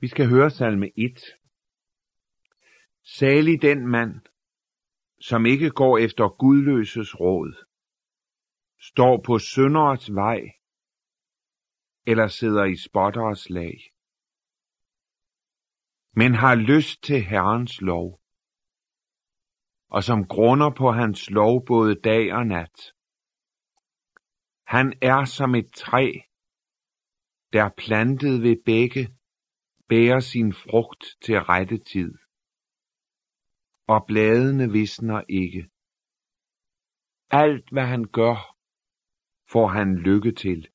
Vi skal høre salme 1. Salig den mand, som ikke går efter gudløses råd, står på synderes vej, eller sidder i spotteres lag, men har lyst til Herrens lov, og som grunder på hans lov både dag og nat. Han er som et træ, der plantet ved begge, bærer sin frugt til rette tid, og bladene visner ikke. Alt hvad han gør, får han lykke til.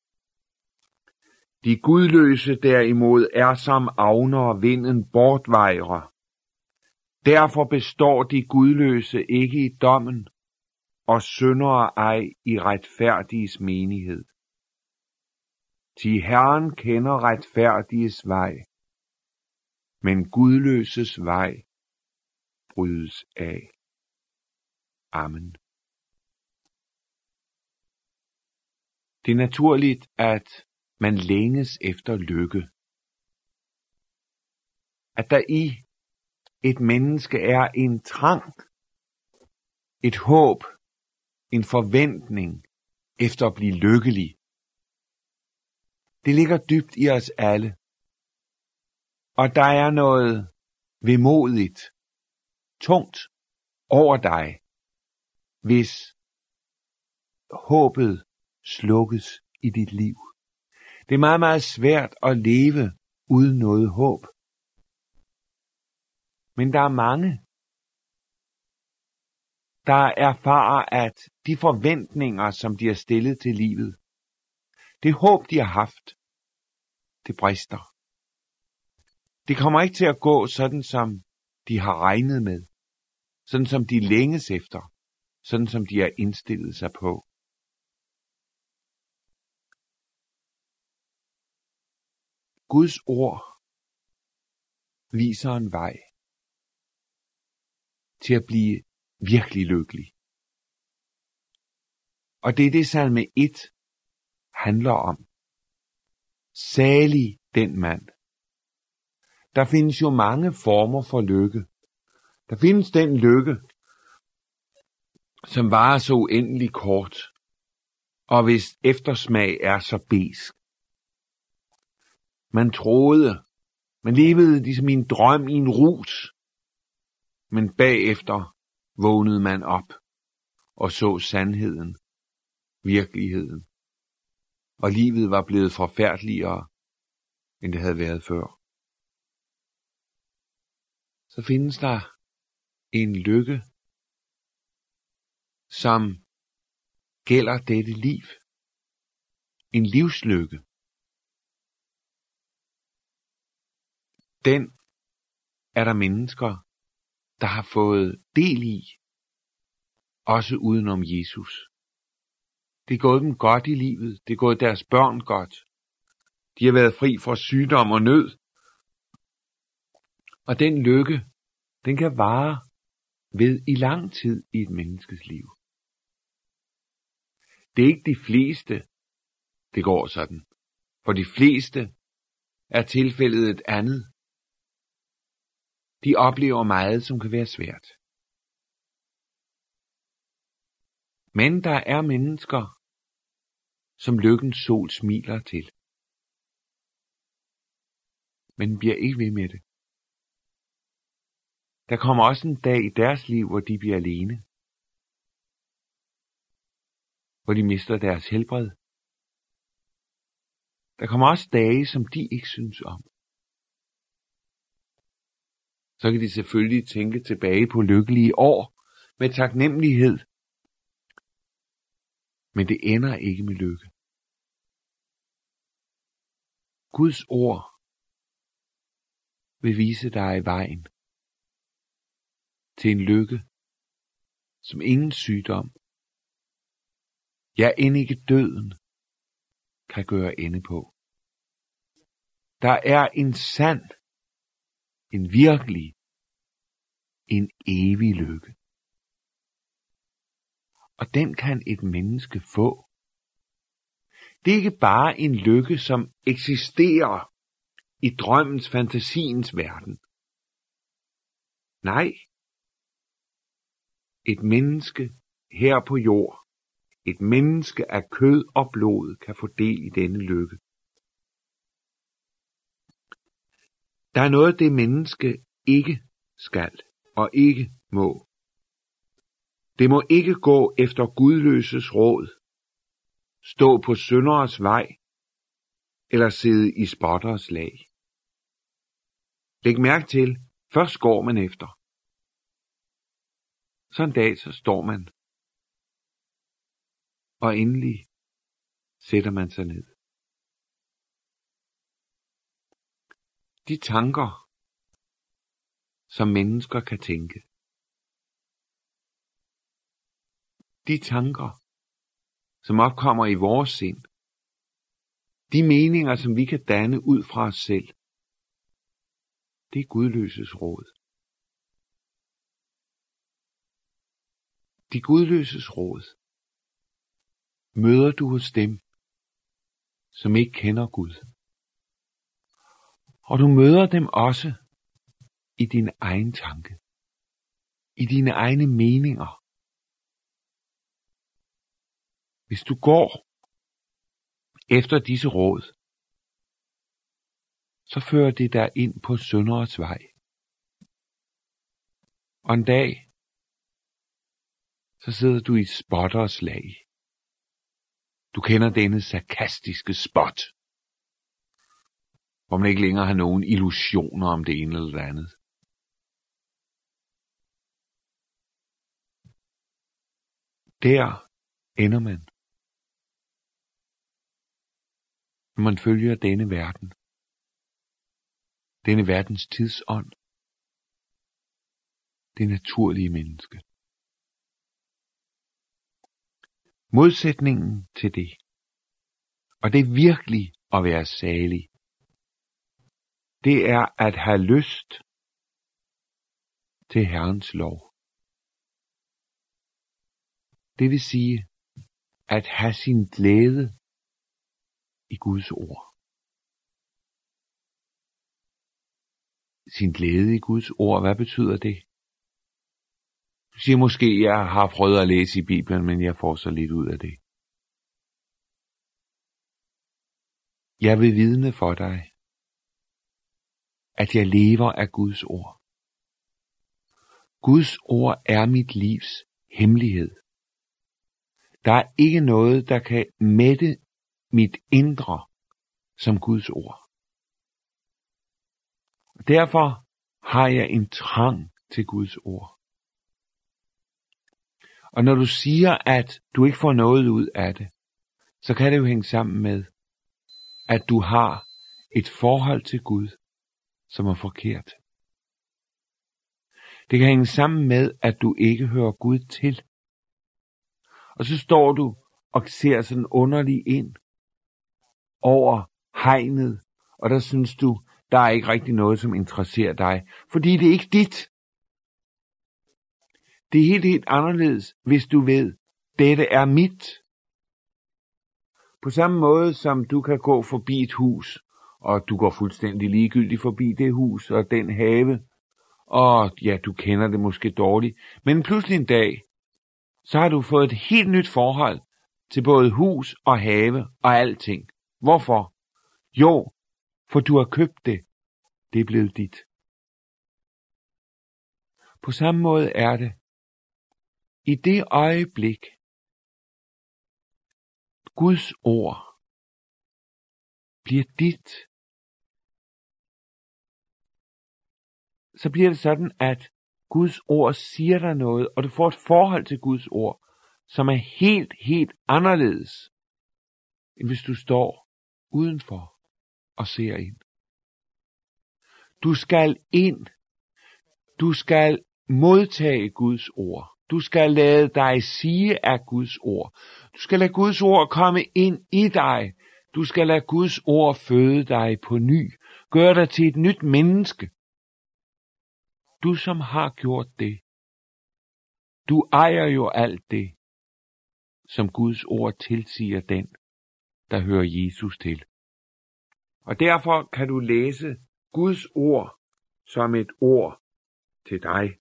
De gudløse derimod er som avner vinden bortvejrer. Derfor består de gudløse ikke i dommen, og syndere ej i retfærdiges menighed. Til Herren kender retfærdiges vej, men gudløses vej brydes af. Amen. Det er naturligt, at man længes efter lykke. At der i et menneske er en trang, et håb, en forventning efter at blive lykkelig. Det ligger dybt i os alle. Og der er noget vemodigt, tungt over dig, hvis håbet slukkes i dit liv. Det er meget, meget svært at leve uden noget håb. Men der er mange, der erfarer, at de forventninger, som de har stillet til livet, det håb, de har haft, det brister. Det kommer ikke til at gå sådan, som de har regnet med, sådan som de længes efter, sådan som de har indstillet sig på. Guds ord viser en vej til at blive virkelig lykkelig. Og det er det salme 1 handler om. Salig den mand. Der findes jo mange former for lykke. Der findes den lykke, som varer så uendelig kort, og hvis eftersmag er så besk. Man troede, man levede ligesom i en drøm i en rus, men bagefter vågnede man op og så sandheden, virkeligheden, og livet var blevet forfærdeligere, end det havde været før. Så findes der en lykke, som gælder dette liv. En livslykke. Den er der mennesker, der har fået del i, også udenom Jesus. Det er gået dem godt i livet, det er gået deres børn godt. De har været fri fra sygdom og nød. Og den lykke, den kan vare ved i lang tid i et menneskes liv. Det er ikke de fleste, det går sådan. For de fleste er tilfældet et andet. De oplever meget, som kan være svært. Men der er mennesker, som lykkens sol smiler til. Men bliver ikke ved med det. Der kommer også en dag i deres liv, hvor de bliver alene. Hvor de mister deres helbred. Der kommer også dage, som de ikke synes om så kan de selvfølgelig tænke tilbage på lykkelige år med taknemmelighed. Men det ender ikke med lykke. Guds ord vil vise dig vejen til en lykke, som ingen sygdom, ja end ikke døden, kan gøre ende på. Der er en sand en virkelig, en evig lykke. Og den kan et menneske få. Det er ikke bare en lykke, som eksisterer i drømmens, fantasiens verden. Nej, et menneske her på jord, et menneske af kød og blod, kan få del i denne lykke. Der er noget, det menneske ikke skal og ikke må. Det må ikke gå efter gudløses råd, stå på synderes vej eller sidde i spotteres lag. Læg mærke til, først går man efter. Så en dag, så står man. Og endelig sætter man sig ned. De tanker, som mennesker kan tænke. De tanker, som opkommer i vores sind. De meninger, som vi kan danne ud fra os selv. Det er gudløses råd. De gudløses råd møder du hos dem, som ikke kender Gud. Og du møder dem også i din egen tanke, i dine egne meninger. Hvis du går efter disse råd, så fører det dig ind på sønderets vej. Og en dag, så sidder du i spotters lag. Du kender denne sarkastiske spot, hvor man ikke længere har nogen illusioner om det ene eller det andet. Der ender man, når man følger denne verden, denne verdens tidsånd, det naturlige menneske. Modsætningen til det, og det er virkelig at være salig, det er at have lyst til Herrens lov. Det vil sige at have sin glæde i Guds ord. Sin glæde i Guds ord, hvad betyder det? Siger måske, jeg har prøvet at læse i Bibelen, men jeg får så lidt ud af det. Jeg vil vidne for dig, at jeg lever af Guds ord. Guds ord er mit livs hemmelighed. Der er ikke noget, der kan mætte mit indre som Guds ord. Derfor har jeg en trang til Guds ord. Og når du siger, at du ikke får noget ud af det, så kan det jo hænge sammen med, at du har et forhold til Gud, som er forkert. Det kan hænge sammen med, at du ikke hører Gud til. Og så står du og ser sådan underligt ind over hegnet, og der synes du, der er ikke rigtig noget, som interesserer dig, fordi det er ikke dit. Det er helt, helt anderledes, hvis du ved, dette er mit. På samme måde som du kan gå forbi et hus, og du går fuldstændig ligegyldigt forbi det hus og den have, og ja, du kender det måske dårligt, men pludselig en dag, så har du fået et helt nyt forhold til både hus og have og alting. Hvorfor? Jo, for du har købt det. Det er blevet dit. På samme måde er det, i det øjeblik, Guds ord bliver dit, så bliver det sådan, at Guds ord siger dig noget, og du får et forhold til Guds ord, som er helt, helt anderledes, end hvis du står udenfor og ser ind. Du skal ind. Du skal modtage Guds ord. Du skal lade dig sige af Guds ord. Du skal lade Guds ord komme ind i dig. Du skal lade Guds ord føde dig på ny. Gør dig til et nyt menneske. Du som har gjort det. Du ejer jo alt det, som Guds ord tilsiger den, der hører Jesus til. Og derfor kan du læse Guds ord som et ord til dig.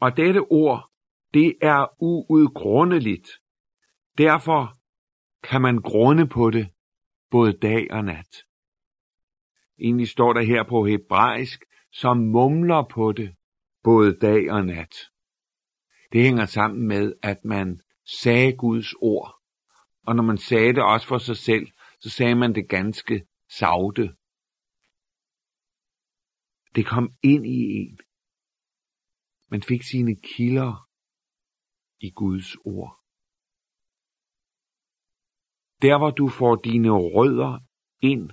Og dette ord, det er uudgrundeligt. Derfor kan man grunde på det både dag og nat. Egentlig står der her på hebraisk, som mumler på det både dag og nat. Det hænger sammen med, at man sagde Guds ord. Og når man sagde det også for sig selv, så sagde man det ganske savte. Det kom ind i en. Man fik sine kilder i Guds ord. Der hvor du får dine rødder ind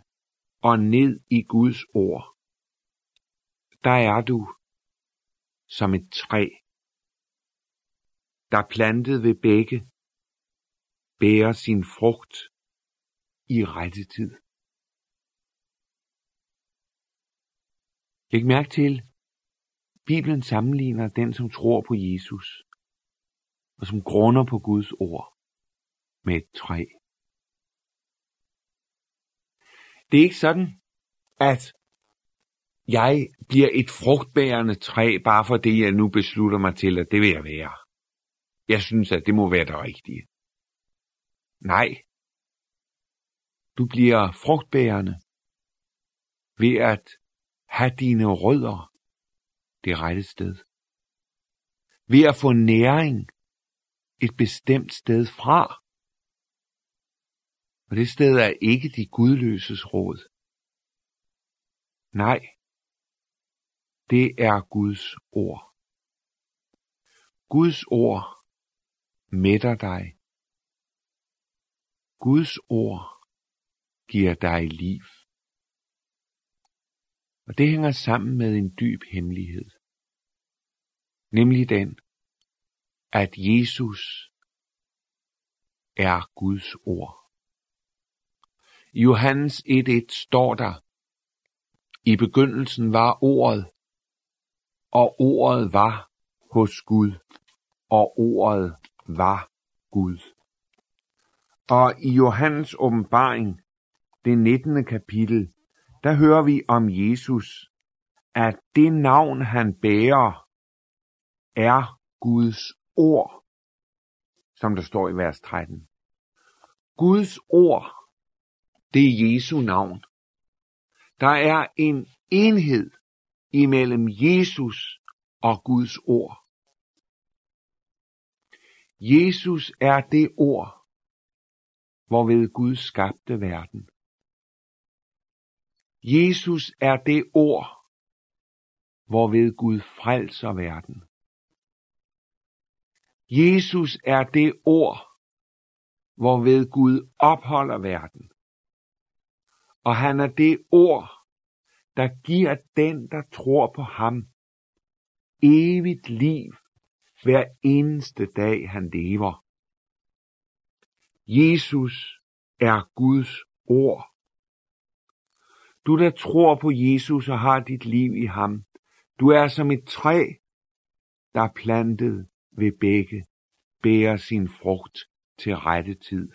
og ned i Guds ord, der er du som et træ, der plantet ved begge, bærer sin frugt i rette tid. Læg mærke til, Bibelen sammenligner den, som tror på Jesus, og som grunder på Guds ord, med et træ. Det er ikke sådan, at jeg bliver et frugtbærende træ, bare fordi jeg nu beslutter mig til, at det vil jeg være. Jeg synes, at det må være det rigtige. Nej. Du bliver frugtbærende ved at have dine rødder det rette sted. Ved at få næring et bestemt sted fra. Og det sted er ikke de gudløses råd. Nej, det er Guds ord. Guds ord mætter dig. Guds ord giver dig liv. Og det hænger sammen med en dyb hemmelighed. Nemlig den, at Jesus er Guds ord. I Johannes 1.1 står der, i begyndelsen var ordet, og ordet var hos Gud, og ordet var Gud. Og i Johannes åbenbaring, det 19. kapitel, der hører vi om Jesus, at det navn han bærer, er Guds ord, som der står i vers 13. Guds ord, det er Jesu navn. Der er en enhed imellem Jesus og Guds ord. Jesus er det ord, hvorved Gud skabte verden. Jesus er det ord, hvorved Gud frelser verden. Jesus er det ord, hvorved Gud opholder verden. Og han er det ord, der giver den, der tror på ham, evigt liv hver eneste dag, han lever. Jesus er Guds ord. Du, der tror på Jesus og har dit liv i ham, du er som et træ, der er plantet ved begge, bærer sin frugt til rette tid.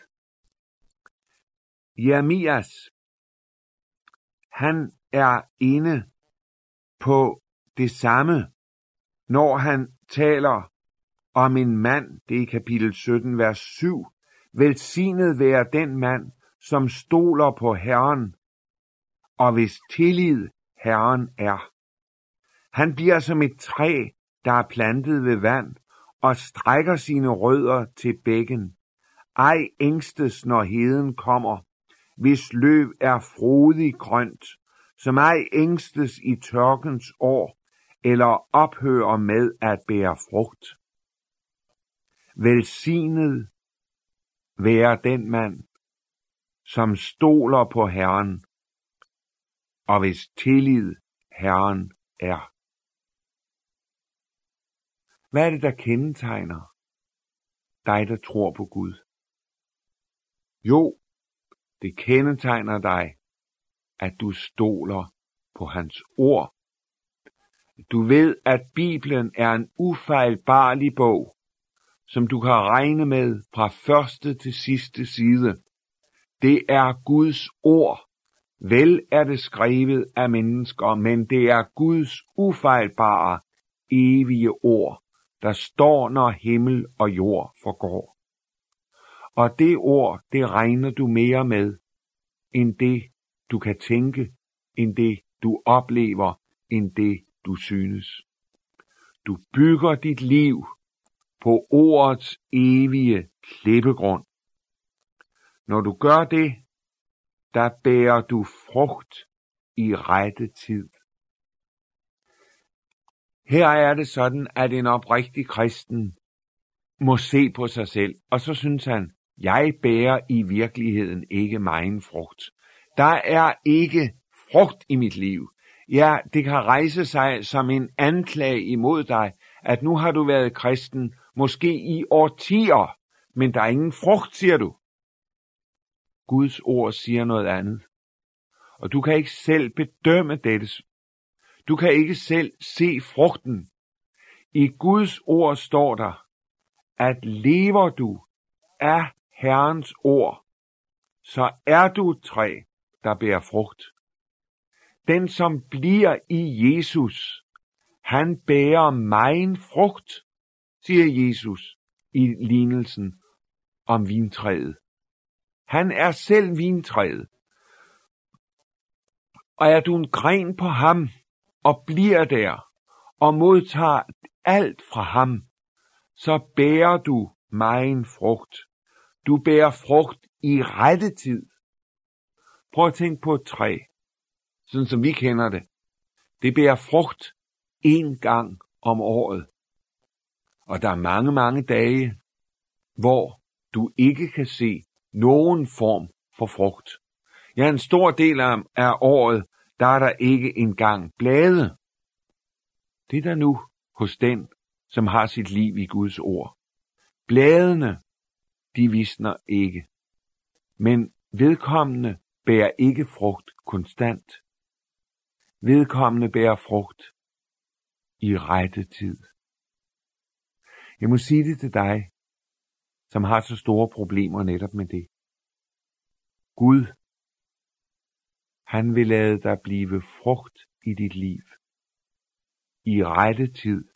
Jeremias, han er inde på det samme, når han taler om en mand, det er i kapitel 17, vers 7. Velsignet være den mand, som stoler på Herren, og hvis tillid Herren er. Han bliver som et træ, der er plantet ved vand, og strækker sine rødder til bækken. Ej ængstes, når heden kommer, hvis løv er frodig grønt, som ej ængstes i tørkens år, eller ophører med at bære frugt. Velsignet være den mand, som stoler på Herren, og hvis tillid Herren er. Hvad er det, der kendetegner dig, der tror på Gud? Jo, det kendetegner dig, at du stoler på hans ord. Du ved, at Bibelen er en ufejlbarlig bog, som du kan regne med fra første til sidste side. Det er Guds ord, Vel er det skrevet af mennesker, men det er Guds ufejlbare, evige ord, der står, når himmel og jord forgår. Og det ord, det regner du mere med, end det, du kan tænke, end det, du oplever, end det, du synes. Du bygger dit liv på ordets evige klippegrund. Når du gør det, der bærer du frugt i rette tid. Her er det sådan, at en oprigtig kristen må se på sig selv, og så synes han, jeg bærer i virkeligheden ikke megen frugt. Der er ikke frugt i mit liv. Ja, det kan rejse sig som en anklage imod dig, at nu har du været kristen, måske i årtier, men der er ingen frugt, siger du. Guds ord siger noget andet. Og du kan ikke selv bedømme dette. Du kan ikke selv se frugten. I Guds ord står der, at lever du af Herrens ord, så er du et træ, der bærer frugt. Den, som bliver i Jesus, han bærer megen frugt, siger Jesus i lignelsen om vintræet. Han er selv vintræet. Og er du en gren på ham og bliver der og modtager alt fra ham, så bærer du megen frugt. Du bærer frugt i rette tid. Prøv at tænke på et træ, sådan som vi kender det. Det bærer frugt en gang om året. Og der er mange, mange dage, hvor du ikke kan se nogen form for frugt. Ja, en stor del af, året, der er der ikke engang blade. Det er der nu hos den, som har sit liv i Guds ord. Bladene, de visner ikke. Men vedkommende bærer ikke frugt konstant. Vedkommende bærer frugt i rette tid. Jeg må sige det til dig, som har så store problemer netop med det. Gud, han vil lade dig blive frugt i dit liv. I rette tid.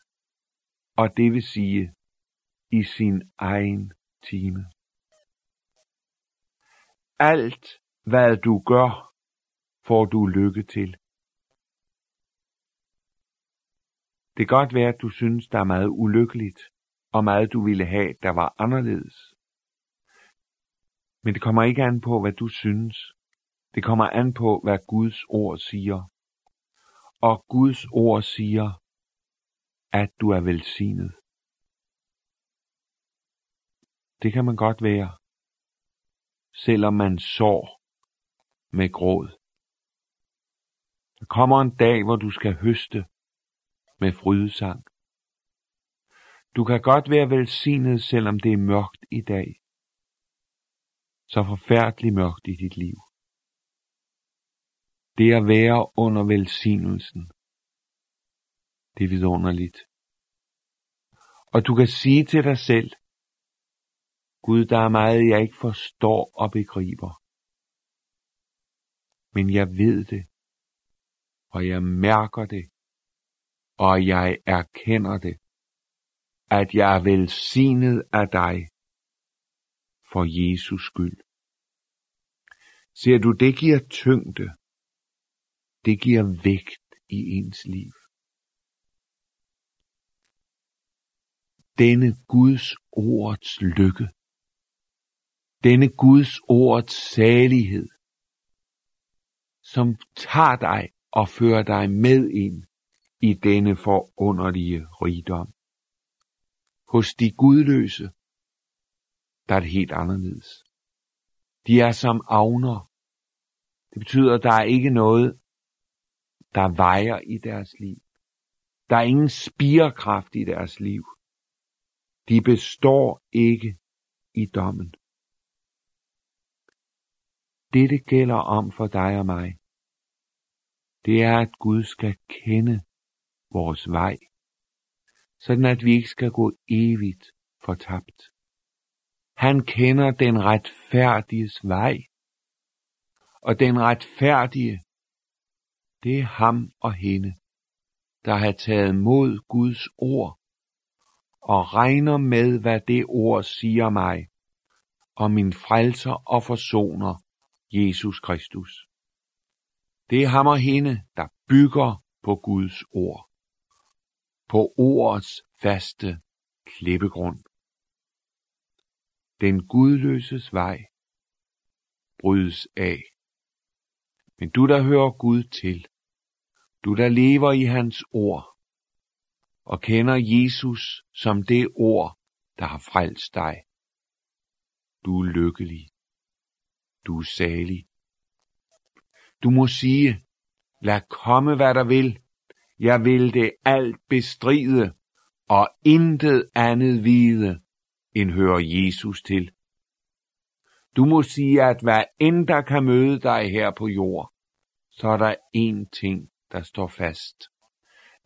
Og det vil sige, i sin egen time. Alt, hvad du gør, får du lykke til. Det kan godt være, at du synes, der er meget ulykkeligt, og meget du ville have, der var anderledes. Men det kommer ikke an på, hvad du synes. Det kommer an på, hvad Guds ord siger. Og Guds ord siger, at du er velsignet. Det kan man godt være, selvom man sår med gråd. Der kommer en dag, hvor du skal høste med frydesang. Du kan godt være velsignet, selvom det er mørkt i dag. Så forfærdeligt mørkt i dit liv. Det at være under velsignelsen, det er vidunderligt. Og du kan sige til dig selv, Gud, der er meget, jeg ikke forstår og begriber. Men jeg ved det, og jeg mærker det, og jeg erkender det at jeg er velsignet af dig for Jesus skyld. Ser du, det giver tyngde. Det giver vægt i ens liv. Denne Guds ords lykke. Denne Guds ords salighed, som tager dig og fører dig med ind i denne forunderlige rigdom. Hos de gudløse, der er det helt anderledes. De er som avner. Det betyder, at der er ikke noget, der vejer i deres liv. Der er ingen spirekraft i deres liv. De består ikke i dommen. Det, det gælder om for dig og mig, det er, at Gud skal kende vores vej sådan at vi ikke skal gå evigt fortabt. Han kender den retfærdiges vej, Og den retfærdige, det er ham og hende, der har taget mod Guds ord og regner med, hvad det ord siger mig, og min frelser og forsoner, Jesus Kristus. Det er ham og hende, der bygger på Guds ord. På ordets faste klippegrund. Den gudløses vej brydes af. Men du, der hører Gud til, du, der lever i hans ord, og kender Jesus som det ord, der har frelst dig. Du er lykkelig. Du er salig. Du må sige, lad komme hvad der vil. Jeg vil det alt bestride, og intet andet vide, end hører Jesus til. Du må sige, at hvad end der kan møde dig her på jord, så er der én ting, der står fast.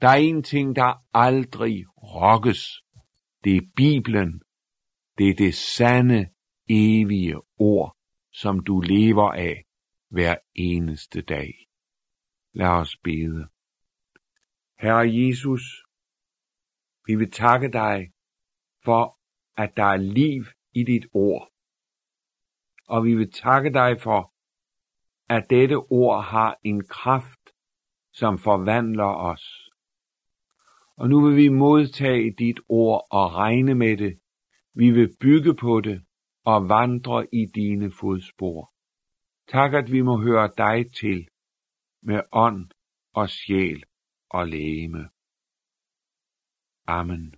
Der er én ting, der aldrig rokkes. Det er Bibelen. Det er det sande, evige ord, som du lever af hver eneste dag. Lad os bede. Herre Jesus, vi vil takke dig for, at der er liv i dit ord. Og vi vil takke dig for, at dette ord har en kraft, som forvandler os. Og nu vil vi modtage dit ord og regne med det. Vi vil bygge på det og vandre i dine fodspor. Tak, at vi må høre dig til med ånd og sjæl og lægeme. Amen.